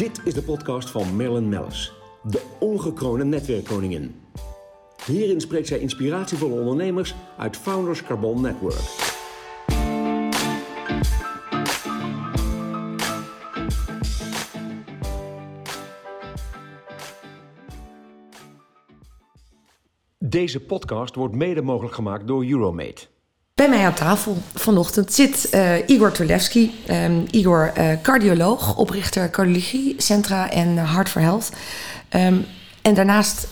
Dit is de podcast van Marilyn Mellis, de ongekroonde netwerkkoningin. Hierin spreekt zij inspiratievolle ondernemers uit Founders Carbon Network. Deze podcast wordt mede mogelijk gemaakt door Euromate. Bij mij aan tafel vanochtend zit uh, Igor Turlewski. Um, Igor, uh, cardioloog, oprichter Cardiologiecentra en uh, Heart for Health. Um, en daarnaast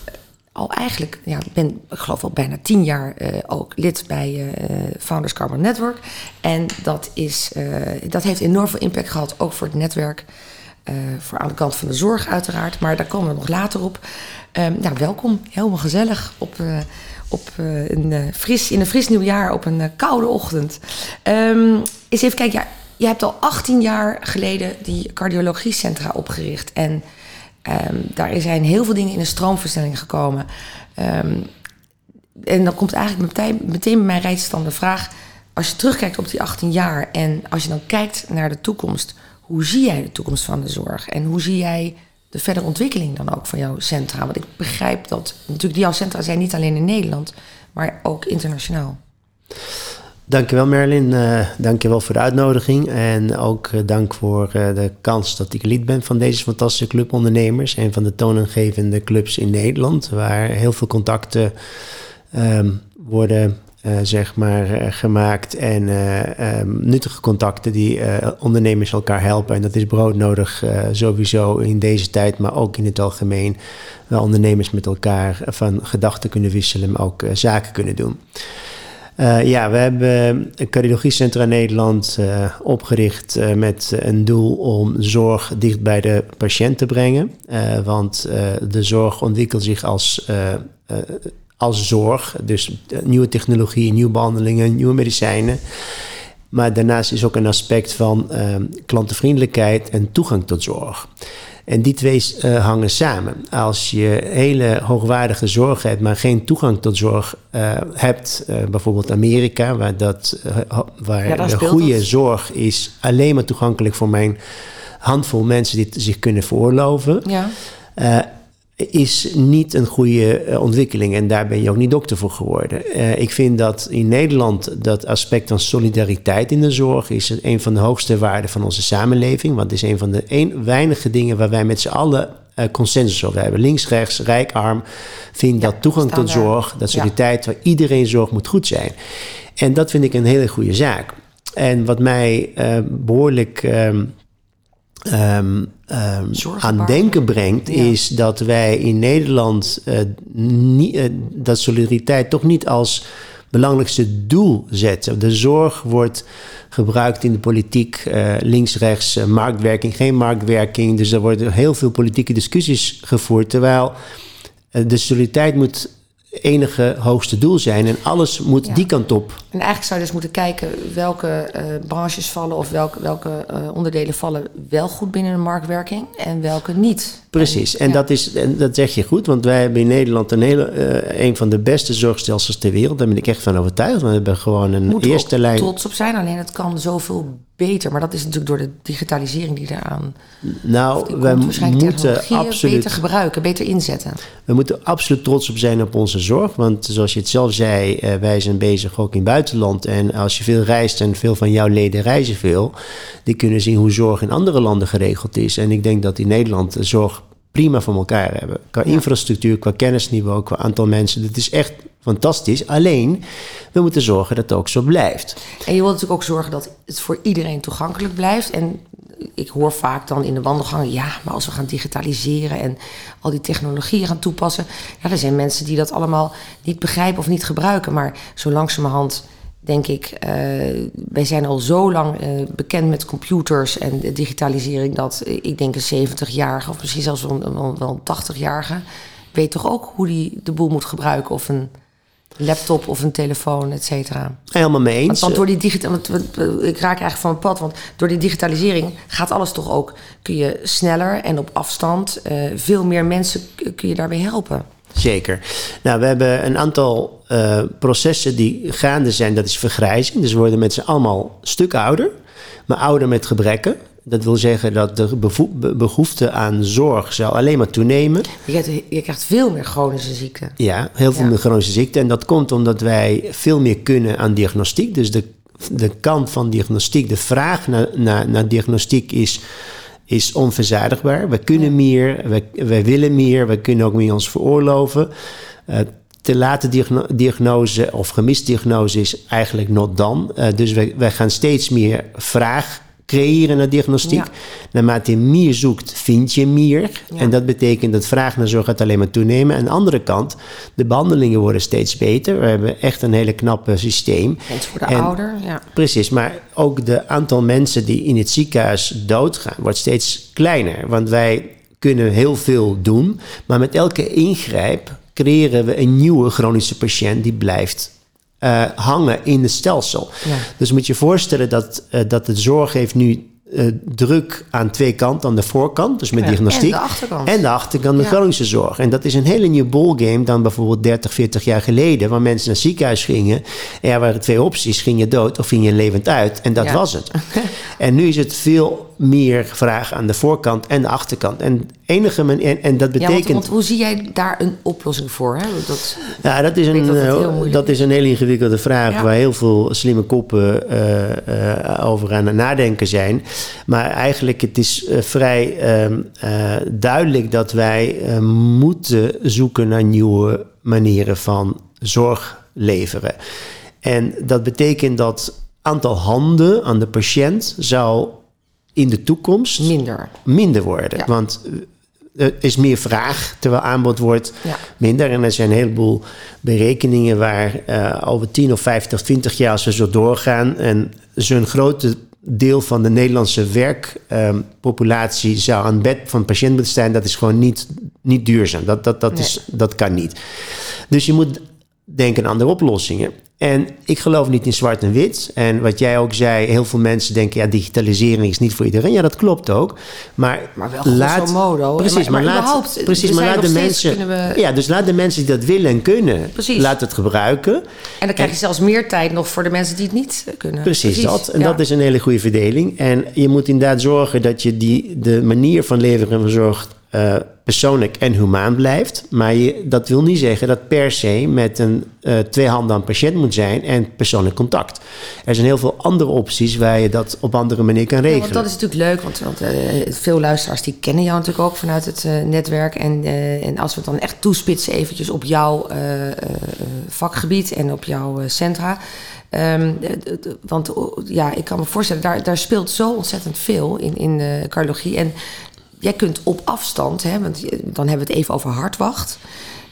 al eigenlijk, ja, ik ben ik geloof al bijna tien jaar ook lid bij Founders Carbon Network. En dat, is, dat heeft enorm veel impact gehad, ook voor het netwerk. voor aan de kant van de zorg uiteraard, maar daar komen we nog later op. Um, nou, welkom, helemaal gezellig op op uh, een, uh, fris, in een fris nieuw jaar op een uh, koude ochtend. Um, even kijken, ja, je hebt al 18 jaar geleden die cardiologiecentra opgericht. En um, daar zijn heel veel dingen in een stroomversnelling gekomen. Um, en dan komt eigenlijk meteen, meteen bij mij rijdt de vraag... als je terugkijkt op die 18 jaar en als je dan kijkt naar de toekomst... hoe zie jij de toekomst van de zorg? En hoe zie jij de verdere ontwikkeling dan ook van jouw centra? Want ik begrijp dat natuurlijk jouw centra zijn niet alleen in Nederland, maar ook internationaal. Dankjewel Merlin, uh, dankjewel voor de uitnodiging en ook uh, dank voor uh, de kans dat ik lid ben van deze fantastische club ondernemers en van de toonaangevende clubs in Nederland, waar heel veel contacten um, worden zeg maar, uh, gemaakt. En uh, um, nuttige contacten die ondernemers elkaar helpen. En dat is broodnodig sowieso in deze tijd, maar ook in het algemeen. Waar ondernemers met elkaar van gedachten kunnen wisselen, maar ook zaken kunnen doen. ja, we hebben een cardiologiecentra Nederland opgericht met een doel om zorg dicht bij de patiënt te brengen. want de zorg ontwikkelt zich als als zorg. Dus nieuwe technologieën, nieuwe behandelingen, nieuwe medicijnen. Maar daarnaast is ook een aspect van uh, klantenvriendelijkheid en toegang tot zorg. En die twee uh, hangen samen. Als je hele hoogwaardige zorg hebt, maar geen toegang tot zorg uh, hebt, bijvoorbeeld Amerika, waar, dat, waar ja, goede zorg is alleen maar toegankelijk voor mijn handvol mensen die het zich kunnen veroorloven. Ja is niet een goede eh, ontwikkeling. En daar ben je ook niet dokter voor geworden. Uh, ik vind dat in Nederland dat aspect van solidariteit in de zorg... is een van de hoogste waarden van onze samenleving. Want het is een van de een, weinige dingen waar wij met z'n allen uh, consensus over hebben. Links, rechts, rijk, arm. Vind ja, dat toegang tot zorg, dat solidariteit... Ja. waar iedereen zorg moet goed zijn. En dat vind ik een hele goede zaak. En wat mij behoorlijk... Um, um, um, aan denken brengt, is dat wij in Nederland uh, uh, dat solidariteit toch niet als belangrijkste doel zetten. De zorg wordt gebruikt in de politiek, uh, links-rechts, marktwerking, geen marktwerking. Dus er worden heel veel politieke discussies gevoerd, terwijl de solidariteit moet enige hoogste doel zijn. En alles moet ja. die kant op. En eigenlijk zou je dus moeten kijken welke uh, branches vallen of welke, welke uh, onderdelen vallen wel goed binnen de marktwerking en welke niet. Precies, en, ja. dat, is, en dat zeg je goed, want wij hebben in Nederland een, hele, uh, een van de beste zorgstelsels ter wereld. Daar ben ik echt van overtuigd. We hebben gewoon een Moet eerste lijn. trots op zijn, alleen het kan zoveel beter. Maar dat is natuurlijk door de digitalisering die eraan. Nou, we moeten absoluut. beter gebruiken, beter inzetten. We moeten absoluut trots op zijn op onze zorg. Want zoals je het zelf zei, uh, wij zijn bezig ook in het buitenland. En als je veel reist en veel van jouw leden reizen veel, die kunnen zien hoe zorg in andere landen geregeld is. En ik denk dat in Nederland de zorg prima van elkaar hebben. Qua infrastructuur, qua kennisniveau, qua aantal mensen. Dat is echt fantastisch. Alleen, we moeten zorgen dat het ook zo blijft. En je wilt natuurlijk ook zorgen dat het voor iedereen toegankelijk blijft. En ik hoor vaak dan in de wandelgangen... ja, maar als we gaan digitaliseren en al die technologieën gaan toepassen... ja, er zijn mensen die dat allemaal niet begrijpen of niet gebruiken. Maar zo langzamerhand denk ik, uh, wij zijn al zo lang uh, bekend met computers en de digitalisering dat uh, ik denk een 70-jarige of misschien zelfs wel, wel, wel een 80-jarige weet toch ook hoe die de boel moet gebruiken of een laptop of een telefoon, et cetera. Helemaal mee eens. Want, want door die digita want, ik raak eigenlijk van het pad, want door die digitalisering gaat alles toch ook, kun je sneller en op afstand veel meer mensen kun je daarbij helpen. Zeker. Nou, we hebben een aantal uh, processen die gaande zijn. Dat is vergrijzing. Dus we worden met z'n allemaal stuk ouder, maar ouder met gebrekken. Dat wil zeggen dat de behoefte aan zorg zal alleen maar toenemen. Je krijgt, je krijgt veel meer chronische ziekten. Ja, heel veel Ja. meer chronische ziekten. En dat komt omdat wij veel meer kunnen aan diagnostiek. Dus de, de kant van diagnostiek, de vraag naar, naar, naar diagnostiek is, is onverzadigbaar. We kunnen meer, we, wij willen meer, we kunnen ook meer ons veroorloven. Eh, te late diagno- diagnose of gemisdiagnose is eigenlijk not dan. Eh, dus wij, wij gaan steeds meer vraag creëren naar diagnostiek. Ja. Naarmate je meer zoekt, vind je meer. En dat betekent dat vraag naar zorg gaat alleen maar toenemen. Aan de andere kant, de behandelingen worden steeds beter. We hebben echt een hele knappe systeem. Mensen worden En- ouder. Ja. Precies, maar ook de aantal mensen die in het ziekenhuis doodgaan wordt steeds kleiner. Want wij kunnen heel veel doen, maar met elke ingrijp creëren we een nieuwe chronische patiënt die blijft eh, hangen in het stelsel. Ja. Dus moet je voorstellen dat, eh, dat de zorg heeft nu eh, druk aan twee kanten. Aan de voorkant, dus met Ja, diagnostiek. en de achterkant. En de achterkant, de Ja. chronische zorg. En dat is een hele nieuwe ballgame dan bijvoorbeeld 30, 40 jaar geleden. Waar mensen naar het ziekenhuis gingen. En er waren twee opties. Ging je dood of ging je levend uit? En dat Ja. was het. en nu is het veel meer vraag aan de voorkant en de achterkant. En, enige man- en, en dat Ja, betekent... want, want hoe zie jij daar een oplossing voor? Hè? Dat, Ja, dat is een, dat eh, heel dat is een hele ingewikkelde vraag Ja. waar heel veel slimme koppen eh, eh, over aan het nadenken zijn. Maar eigenlijk het is eh, vrij ehm, eh, duidelijk dat wij moeten zoeken naar nieuwe manieren van zorg leveren. En dat betekent dat aantal handen aan de patiënt zou in de toekomst minder. minder worden. Ja. Want eh, er is meer vraag, terwijl aanbod wordt Ja. minder. En er zijn een heleboel berekeningen waar eh, over 10 of 50, 20 jaar als we zo doorgaan... en zo'n grote deel van de Nederlandse werkpopulatie zou aan bed van patiënt moeten staan... dat is gewoon niet, niet duurzaam. Dat, dat, dat, Nee. is, dat kan niet. Dus je moet denken aan andere oplossingen. En ik geloof niet in zwart en wit. En wat jij ook zei, heel veel mensen denken... ja, digitalisering is niet voor iedereen. Ja, dat klopt ook. Maar, Maar wel grosso modo. Precies, Maar- maar, laat, precies, maar laat de mensen... we- Ja, dus laat de mensen die dat willen en kunnen... Precies. laat het gebruiken. En dan krijg je zelfs meer tijd nog voor de mensen die het niet kunnen. Precies, dat. En ja. dat is een hele goede verdeling. En je moet inderdaad zorgen dat je die, de manier van leveren van zorg eh, persoonlijk en humaan blijft. Maar je, dat wil niet zeggen dat per se met een eh, twee handen aan patiënt moet zijn en persoonlijk contact. Er zijn heel veel andere opties waar je dat op andere manier kan Ja, regelen. want dat is natuurlijk leuk, want, want eh, veel luisteraars die kennen jou natuurlijk ook vanuit het eh, netwerk. En, en als we het dan echt toespitsen eventjes op jouw vakgebied en op jouw centra. Ehm, eh, want ja, ik kan me voorstellen, daar, daar speelt zo ontzettend veel in, in de cardiologie. En jij kunt op afstand, hè, want dan hebben we het even over hartwacht.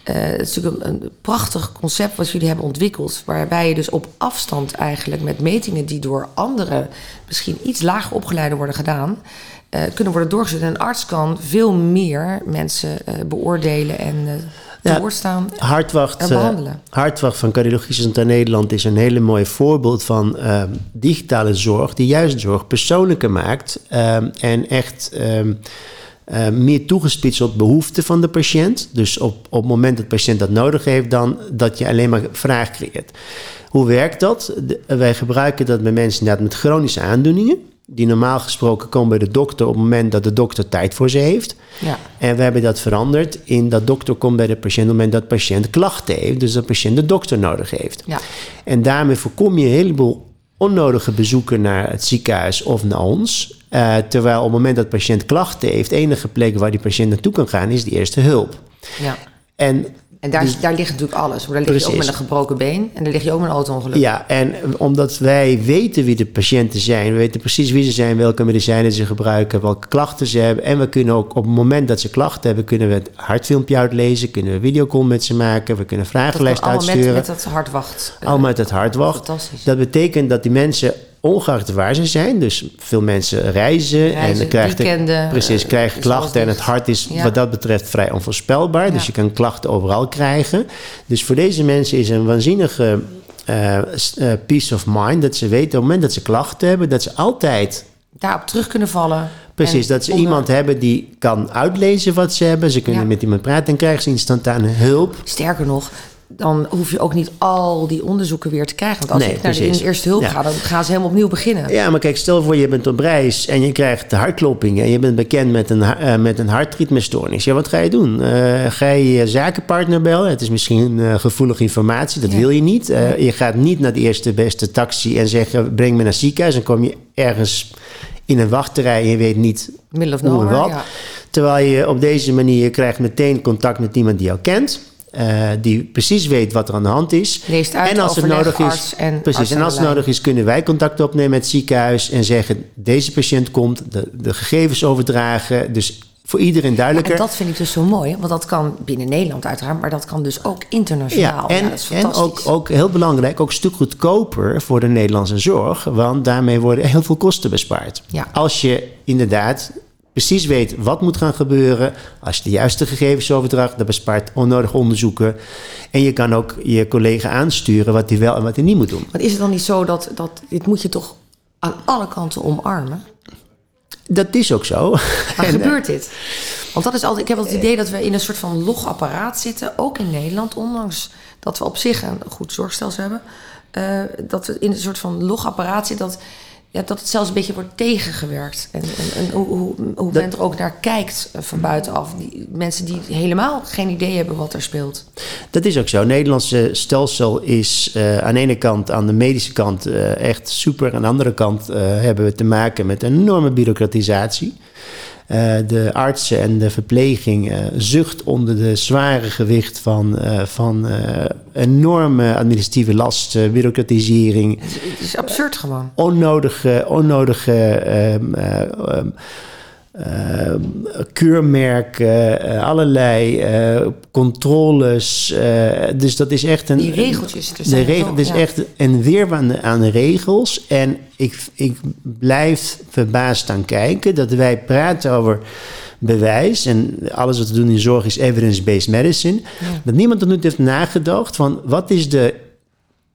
Eh, het is natuurlijk een, een prachtig concept wat jullie hebben ontwikkeld. Waarbij je dus op afstand eigenlijk met metingen die door andere, misschien iets lager opgeleiden worden gedaan, eh, kunnen worden doorgezet. En een arts kan veel meer mensen eh, beoordelen en eh Ja. doorstaan. Hartwacht, En eh, behandelen. Hartwacht van Cardiologie Centraal Nederland is een hele mooi voorbeeld van eh, digitale zorg, die juist zorg persoonlijker maakt eh, en echt eh, meer toegespitst op behoeften van de patiënt. Dus op, op het moment dat de patiënt dat nodig heeft, dan dat je alleen maar vraag creëert. Hoe werkt dat? De- wij gebruiken dat bij mensen inderdaad met chronische aandoeningen. Die normaal gesproken komen bij de dokter op het moment dat de dokter tijd voor ze heeft. Ja. En we hebben dat veranderd in dat dokter komt bij de patiënt op het moment dat de patiënt klachten heeft. Dus dat de patiënt de dokter nodig heeft. Ja. En daarmee voorkom je een heleboel onnodige bezoeken naar het ziekenhuis of naar ons. Eh, terwijl op het moment dat de patiënt klachten heeft, enige plek waar die patiënt naartoe kan gaan is de eerste hulp. ja. En En daar, daar ligt natuurlijk alles. Daar lig je ook Precies. met een gebroken been en daar lig je ook met een auto-ongeluk. Ja, en omdat wij weten wie de patiënten zijn, we weten precies wie ze zijn, welke medicijnen ze gebruiken, welke klachten ze hebben. En we kunnen ook op het moment dat ze klachten hebben, kunnen we het hartfilmpje uitlezen, kunnen we videocall met ze maken, we kunnen vragenlijst allemaal met, uitsturen. met dat hartwacht. Allemaal met het hartwacht. Fantastisch. Dat betekent dat die mensen, ongeacht waar ze zijn, dus veel mensen reizen, en dan weekenden, precies, eh, krijgen klachten en het hart is Ja. wat dat betreft vrij onvoorspelbaar. Dus je kan klachten overal krijgen. Dus voor deze mensen is een waanzinnige eh, eh, peace of mind dat ze weten op het moment dat ze klachten hebben, dat ze altijd Daarop terug kunnen vallen. Precies, dat ze onder- iemand hebben die kan uitlezen wat ze hebben. Ze kunnen Ja. met iemand praten en krijgen ze instantaan hulp. Sterker nog, dan hoef je ook niet al die onderzoeken weer te krijgen. Want als Nee, ik naar de precies. eerste hulp Ja. ga, dan gaan ze helemaal opnieuw beginnen. Ja, maar kijk, stel voor je bent op reis en je krijgt hartkloppingen en je bent bekend met een, eh, met een hartritmestoornis. Ja, wat ga je doen? Eh, ga je je zakenpartner bellen? Het is misschien eh, gevoelige informatie, dat Ja. wil je niet. Je gaat niet naar de eerste beste taxi en zeggen breng me naar het ziekenhuis. Dan kom je ergens in een wachtrij en je weet niet Middle of hoe en wat. ja. Terwijl je op deze manier krijgt meteen contact met iemand die jou kent. Eh, die precies weet wat er aan de hand is. Leest uit, en als het nodig is, en precies. En als het nodig is, kunnen wij contact opnemen met het ziekenhuis en zeggen: deze patiënt komt, de, de gegevens overdragen. Dus voor iedereen duidelijker. En dat vind ik dus zo mooi, want dat kan binnen Nederland uiteraard, maar dat kan dus ook internationaal. Ja, en, dat is en ook, ook heel belangrijk, ook een stuk goedkoper voor de Nederlandse zorg. Want daarmee worden heel veel kosten bespaard. Ja. Als je inderdaad precies weet wat moet gaan gebeuren. Als je de juiste gegevens overdraagt, dat bespaart onnodig onderzoeken. En je kan ook je collega aansturen wat hij wel en wat hij niet moet doen. Maar is het dan niet zo dat, dat dit moet je toch aan alle kanten omarmen? Dat is ook zo. Maar En, eh, gebeurt dit? Want dat is altijd, ik heb altijd het idee dat we in een soort van logapparaat zitten, ook in Nederland, ondanks dat we op zich een goed zorgstelsel hebben. eh, dat we in een soort van logapparaat zitten, dat, ja, dat het zelfs een beetje wordt tegengewerkt. En, en, en hoe, hoe, hoe men er ook naar kijkt eh, van buitenaf. Die, mensen die helemaal geen idee hebben wat er speelt. Dat is ook zo. Het Nederlandse stelsel is eh, aan de ene kant, aan de medische kant, eh, echt super. Aan de andere kant hebben we te maken met enorme bureaucratisatie. Eh, de artsen en de verpleging eh, zucht onder de zware gewicht van, eh, van enorme administratieve lasten, bureaucratisering, Het, het is absurd gewoon. onnodige, onnodige ehm, keurmerken, eh, allerlei eh, controles. dus dat is echt een. Die regeltjes, De regel, is ja. echt een weer aan regels. En ik, ik blijf verbaasd aan kijken dat wij praten over bewijs. En alles wat we doen in zorg is evidence-based medicine. Dat niemand er nu heeft nagedacht van wat is de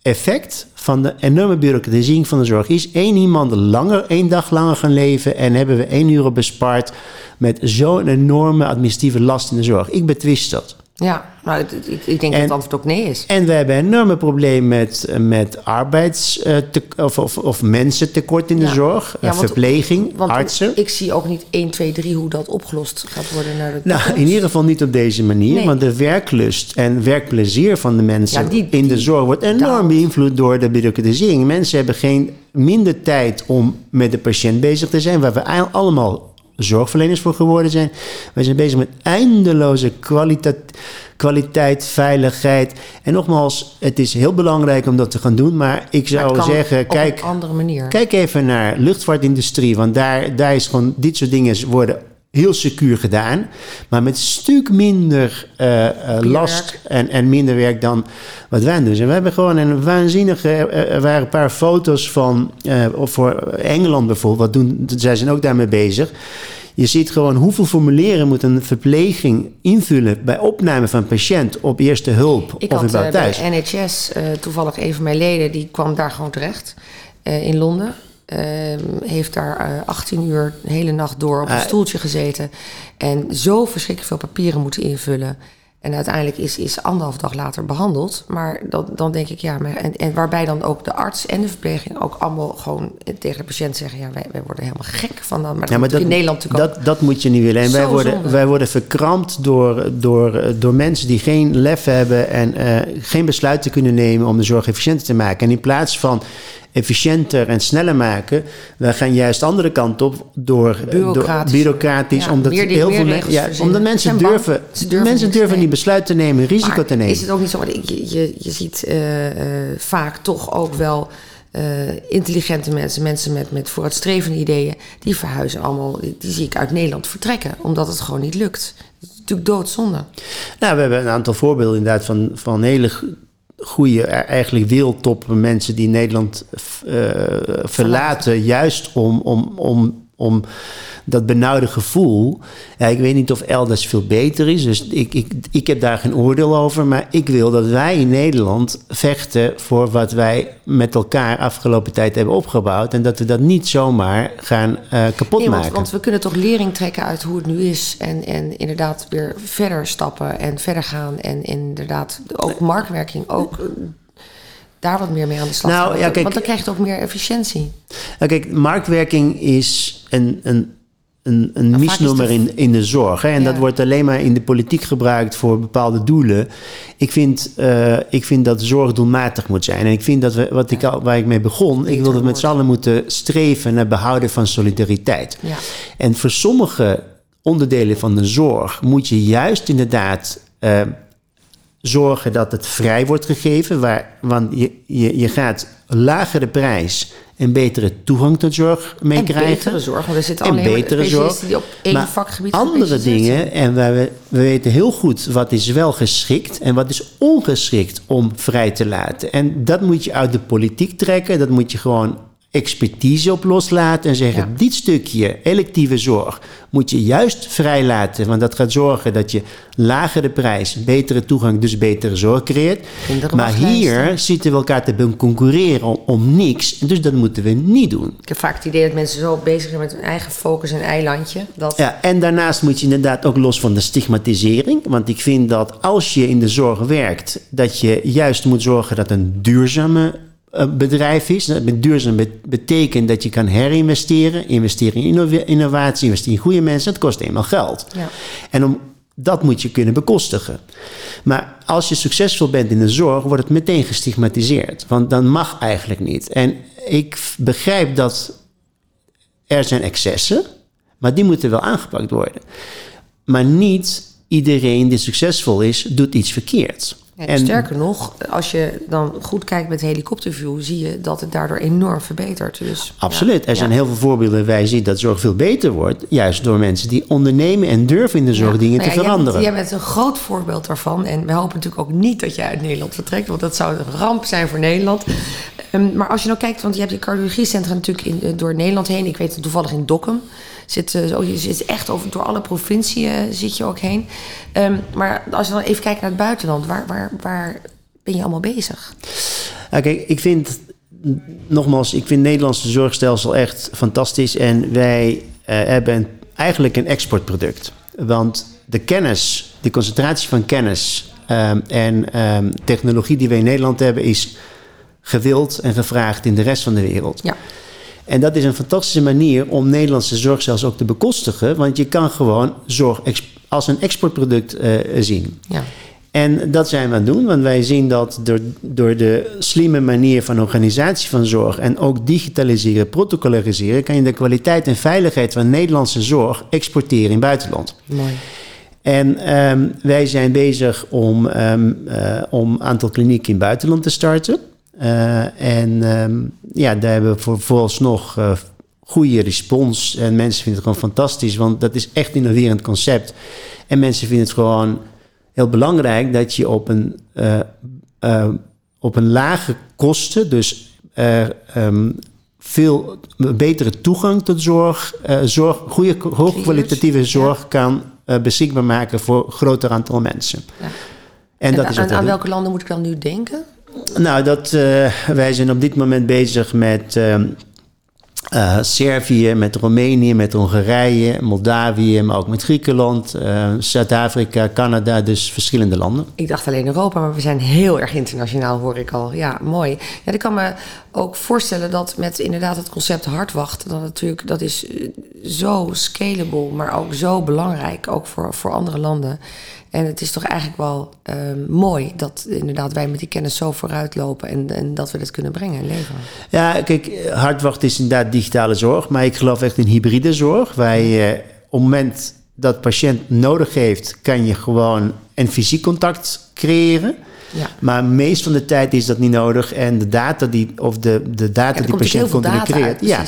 effect van de enorme bureaucratisering van de zorg is één iemand langer, één dag langer gaan leven en hebben we één uur bespaard met zo'n enorme administratieve last in de zorg. Ik betwist dat. Ja, maar ik, ik denk dat het antwoord ook nee is. En we hebben een enorme probleem met, met arbeids- eh, te- of, of, of mensentekort in de Ja. zorg, Ja, eh, want- verpleging, Want artsen. ik zie ook niet 1, 2, 3 hoe dat opgelost gaat worden naar de Nou, in ieder geval niet op deze manier. Nee. Want de werklust en werkplezier van de mensen Ja, die- in de zorg wordt enorm beïnvloed door de bureaucratisering. Mensen hebben geen minder tijd om met de patiënt bezig te zijn, waar we allemaal zorgverleners voor geworden zijn. Wij zijn bezig met eindeloze kwaliteit, kwaliteit, veiligheid. En nogmaals, het is heel belangrijk om dat te gaan doen. Maar ik zou zeggen, op kijk, een andere manier. Kijk even naar luchtvaartindustrie, want daar, daar is gewoon dit soort dingen worden heel secuur gedaan, maar met een stuk minder eh, eh, last en, en minder werk dan wat wij doen. Dus we hebben gewoon een waanzinnige, eh, er waren een paar foto's van, of voor Engeland bijvoorbeeld, wat doen, zij zijn ook daarmee bezig. Je ziet gewoon hoeveel formulieren moet een verpleging invullen bij opname van een patiënt op eerste hulp ik of had in eh, bed thuis. bij NHS toevallig een van mijn leden, die kwam daar gewoon terecht in Londen. Ehm, heeft daar eh, 18 uur de hele nacht door op een Ah. stoeltje gezeten. En zo verschrikkelijk veel papieren moeten invullen. En uiteindelijk is, is anderhalf dag later behandeld. Maar dan, dan denk ik, ja, maar, en, en waarbij dan ook de arts en de verpleging ook allemaal gewoon tegen de patiënt zeggen: ja, wij, wij worden helemaal gek van dat. Maar dat, Ja, maar moet dat, in Nederland natuurlijk ook. dat, dat moet je niet willen. En wij worden, zonde. wij worden verkrampt door, door, door mensen die geen lef hebben en eh, geen besluiten kunnen nemen om de zorg efficiënter te maken. En in plaats van efficiënter en sneller maken, wij gaan juist de andere kant op door Bureaucratisch. door, bureaucratisch Ja, omdat meer heel veel men- ja, omdat mensen durven, mensen durven niet besluit te nemen, risico Maar te nemen. Is het ook niet zo? want Je, je, je ziet eh, eh, vaak toch ook wel eh, intelligente mensen, mensen met, met vooruitstrevende ideeën, die verhuizen allemaal, die, die zie ik uit Nederland vertrekken, omdat het gewoon niet lukt. Het is natuurlijk doodzonde. Nou, we hebben een aantal voorbeelden inderdaad van, van hele goede, eigenlijk wereldtop mensen die Nederland eh, verlaten, juist om, om, om om dat benauwde gevoel. Ja, ik weet niet of elders veel beter is, dus ik, ik, ik heb daar geen oordeel over. Maar ik wil dat wij in Nederland vechten voor wat wij met elkaar afgelopen tijd hebben opgebouwd. En dat we dat niet zomaar gaan uh, kapot nee, want, maken. Want we kunnen toch lering trekken uit hoe het nu is. En, en inderdaad weer verder stappen en verder gaan. En inderdaad ook marktwerking ook daar wat meer mee aan de slag Nou, ja, kijk- Want dan krijg je toch meer efficiëntie. Nou, kijk, marktwerking is een, een, een, een misnomer het- in, in de zorg. Hè? En Ja. dat wordt alleen maar in de politiek gebruikt voor bepaalde doelen. Ik vind, eh, ik vind dat zorg doelmatig moet zijn. En ik vind dat we, wat ik al, waar ik mee begon, ik wil dat we met z'n allen moeten streven naar behouden van solidariteit. Ja. En voor sommige onderdelen van de zorg moet je juist inderdaad eh, zorgen dat het vrij wordt gegeven. Waar, want je, je, je gaat lagere prijs en betere toegang tot zorg mee En krijgen. betere zorg, want er zitten En betere zorg. die op één maar vakgebied andere dingen, en wij, we weten heel goed wat is wel geschikt en wat is ongeschikt om vrij te laten. En dat moet je uit de politiek trekken, dat moet je gewoon expertise op loslaten en zeggen: Ja. dit stukje electieve zorg moet je juist vrijlaten, want dat gaat zorgen dat je lagere prijs, betere toegang, dus betere zorg creëert. Maar hier zitten we elkaar te concurreren om, om niks, dus dat moeten we niet doen. Ik heb vaak het idee dat mensen zo bezig zijn met hun eigen focus en eilandje. Dat, Ja, en daarnaast moet je inderdaad ook los van de stigmatisering. Want ik vind dat als je in de zorg werkt, dat je juist moet zorgen dat een duurzame bedrijf is. Dat met duurzaam bet- betekent dat je kan herinvesteren, investeren in innova- innovatie, investeren in goede mensen. Dat kost eenmaal geld. Ja. En om, dat moet je kunnen bekostigen. Maar als je succesvol bent in de zorg, wordt het meteen gestigmatiseerd. Want dan mag eigenlijk niet. En ik begrijp dat er zijn excessen, maar die moeten wel aangepakt worden. Maar niet iedereen die succesvol is, doet iets verkeerd. Ja, sterker nog, als je dan goed kijkt met helikopterview, zie je dat het daardoor enorm verbetert. Dus, Absoluut. ja. Er zijn Ja. heel veel voorbeelden waar je ziet dat zorg veel beter wordt. Juist door mensen die ondernemen en durven in de zorg Ja. dingen te ja, jij bent- veranderen. Jij bent een groot voorbeeld daarvan. En we hopen natuurlijk ook niet dat jij uit Nederland vertrekt. Want dat zou een ramp zijn voor Nederland. Ehm, maar als je nou kijkt, want je hebt die cardiologiecentra natuurlijk in, eh, door Nederland heen. Ik weet het toevallig in Dokkum. Zit, eh, zo, je zit echt over, door alle provinciën eh, zit je ook heen. Ehm, maar als je dan even kijkt naar het buitenland. Waar, waar, waar ben je allemaal bezig? Kijk, ik vind, nogmaals, ik vind het Nederlandse zorgstelsel echt fantastisch. En wij eh, hebben eigenlijk een exportproduct. Want de kennis, de concentratie van kennis ehm, en ehm, technologie die wij in Nederland hebben, is gewild en gevraagd in de rest van de wereld. Ja. En dat is een fantastische manier om Nederlandse zorgstelsel ook te bekostigen. Want je kan gewoon zorg als een exportproduct eh, zien. ja. En dat zijn we aan het doen, want wij zien dat door, door de slimme manier van organisatie van zorg en ook digitaliseren, protocolariseren, kan je de kwaliteit en veiligheid van Nederlandse zorg exporteren in het buitenland. Mooi. En ehm, wij zijn bezig om een om een aantal klinieken in het buitenland te starten. Eh, en ehm, ja, daar hebben we voor, vooralsnog eh goede respons. En mensen vinden het gewoon fantastisch, want dat is echt een innoverend concept. En mensen vinden het gewoon heel belangrijk dat je op een, eh, eh, op een lage kosten, dus eh, ehm, veel betere toegang tot zorg, zorg goede, hoogkwalitatieve zorg kan beschikbaar maken voor een groter aantal mensen. Ja. En, En, dat is wat aan, aan welke landen moet ik dan nu denken? Nou, dat, wij zijn op dit moment bezig met ehm, eh, Servië, met Roemenië, met Hongarije, Moldavië, maar ook met Griekenland, eh, Zuid-Afrika, Canada, dus verschillende landen. Ik dacht alleen Europa, maar we zijn heel erg internationaal, hoor ik al. Ja, mooi. Ja, ik kan me ook voorstellen dat met inderdaad het concept hardwacht... dat natuurlijk, dat is eh, zo scalable, maar ook zo belangrijk, ook voor, voor andere landen. En het is toch eigenlijk wel eh, mooi dat inderdaad wij met die kennis zo vooruit lopen... En, en dat we dit kunnen brengen en leveren. Ja, kijk, hardwacht is inderdaad digitale zorg, maar ik geloof echt in hybride zorg. Waar je op het moment dat patiënt nodig heeft, kan je gewoon een fysiek contact creëren. Ja. Maar meest van de tijd is dat niet nodig. En de data die, of de, de data die patiënt continu creëert. ja.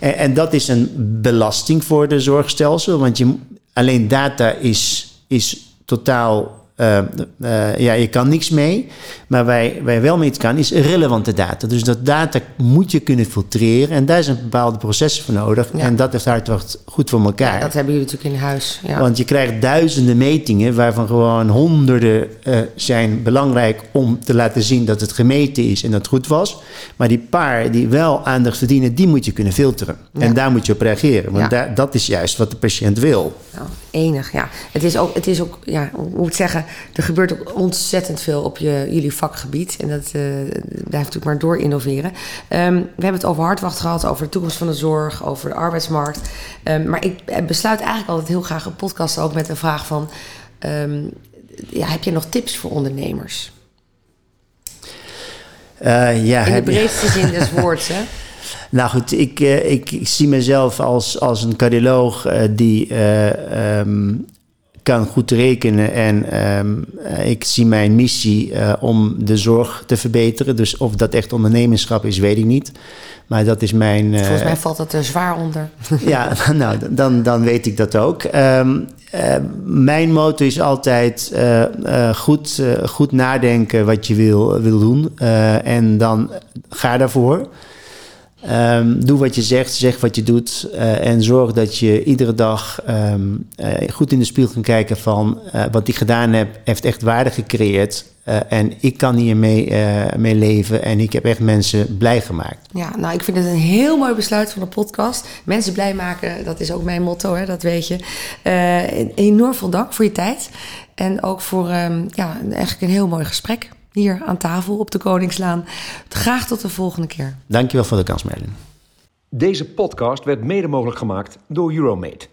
En, en dat is een belasting voor de zorgstelsel. Want je, alleen data is, is totaal eh, eh, ja, je kan niks mee. Maar waar, waar je wel mee kan, is relevante data. Dus dat data moet je kunnen filtreren. En daar zijn bepaalde processen voor nodig. Ja. En dat heeft Hartwacht goed voor elkaar. Ja, dat hebben jullie natuurlijk in huis. Ja. Want je krijgt duizenden metingen, waarvan gewoon honderden eh, zijn belangrijk om te laten zien dat het gemeten is en dat het goed was. Maar die paar die wel aandacht verdienen, die moet je kunnen filteren. En daar moet je op reageren. Want daar, dat is juist wat de patiënt wil. Nou, enig, ja. Het is ook, het is ook ja, hoe moet ik zeggen, er gebeurt ook ontzettend veel op je, jullie vakgebied. En dat eh blijft natuurlijk maar door innoveren. Ehm, we hebben het over hardwacht gehad, over de toekomst van de zorg, over de arbeidsmarkt. Ehm, maar ik besluit eigenlijk altijd heel graag een podcast ook met een vraag van... ehm, ja, heb je nog tips voor ondernemers? Eh, ja, In de je- breedste zin des woords, hè? Nou goed, ik, eh, ik, ik zie mezelf als, als een cardioloog die kan goed rekenen. En ehm, eh, ik zie mijn missie eh, om de zorg te verbeteren. Dus of dat echt ondernemerschap is, weet ik niet. Maar dat is mijn... eh, Volgens mij valt dat er zwaar onder. ja, nou, dan, dan weet ik dat ook. Ehm, eh, mijn motto is altijd goed, goed nadenken wat je wil, wil doen. En dan ga daarvoor. Ehm, doe wat je zegt, zeg wat je doet. eh, en zorg dat je iedere dag ehm, eh, goed in de spiegel kan kijken van... eh, wat ik gedaan heb, heeft echt waarde gecreëerd. En ik kan hiermee mee leven. En ik heb echt mensen blij gemaakt. Ja, nou, ik vind het een heel mooi besluit van de podcast. Mensen blij maken, dat is ook mijn motto, hè, dat weet je. Enorm veel dank voor je tijd. En ook voor ehm, ja, eigenlijk een heel mooi gesprek hier aan tafel op de Koningslaan. Graag tot de volgende keer. Dankjewel voor de kans, Merlin. Deze podcast werd mede mogelijk gemaakt door Euromate.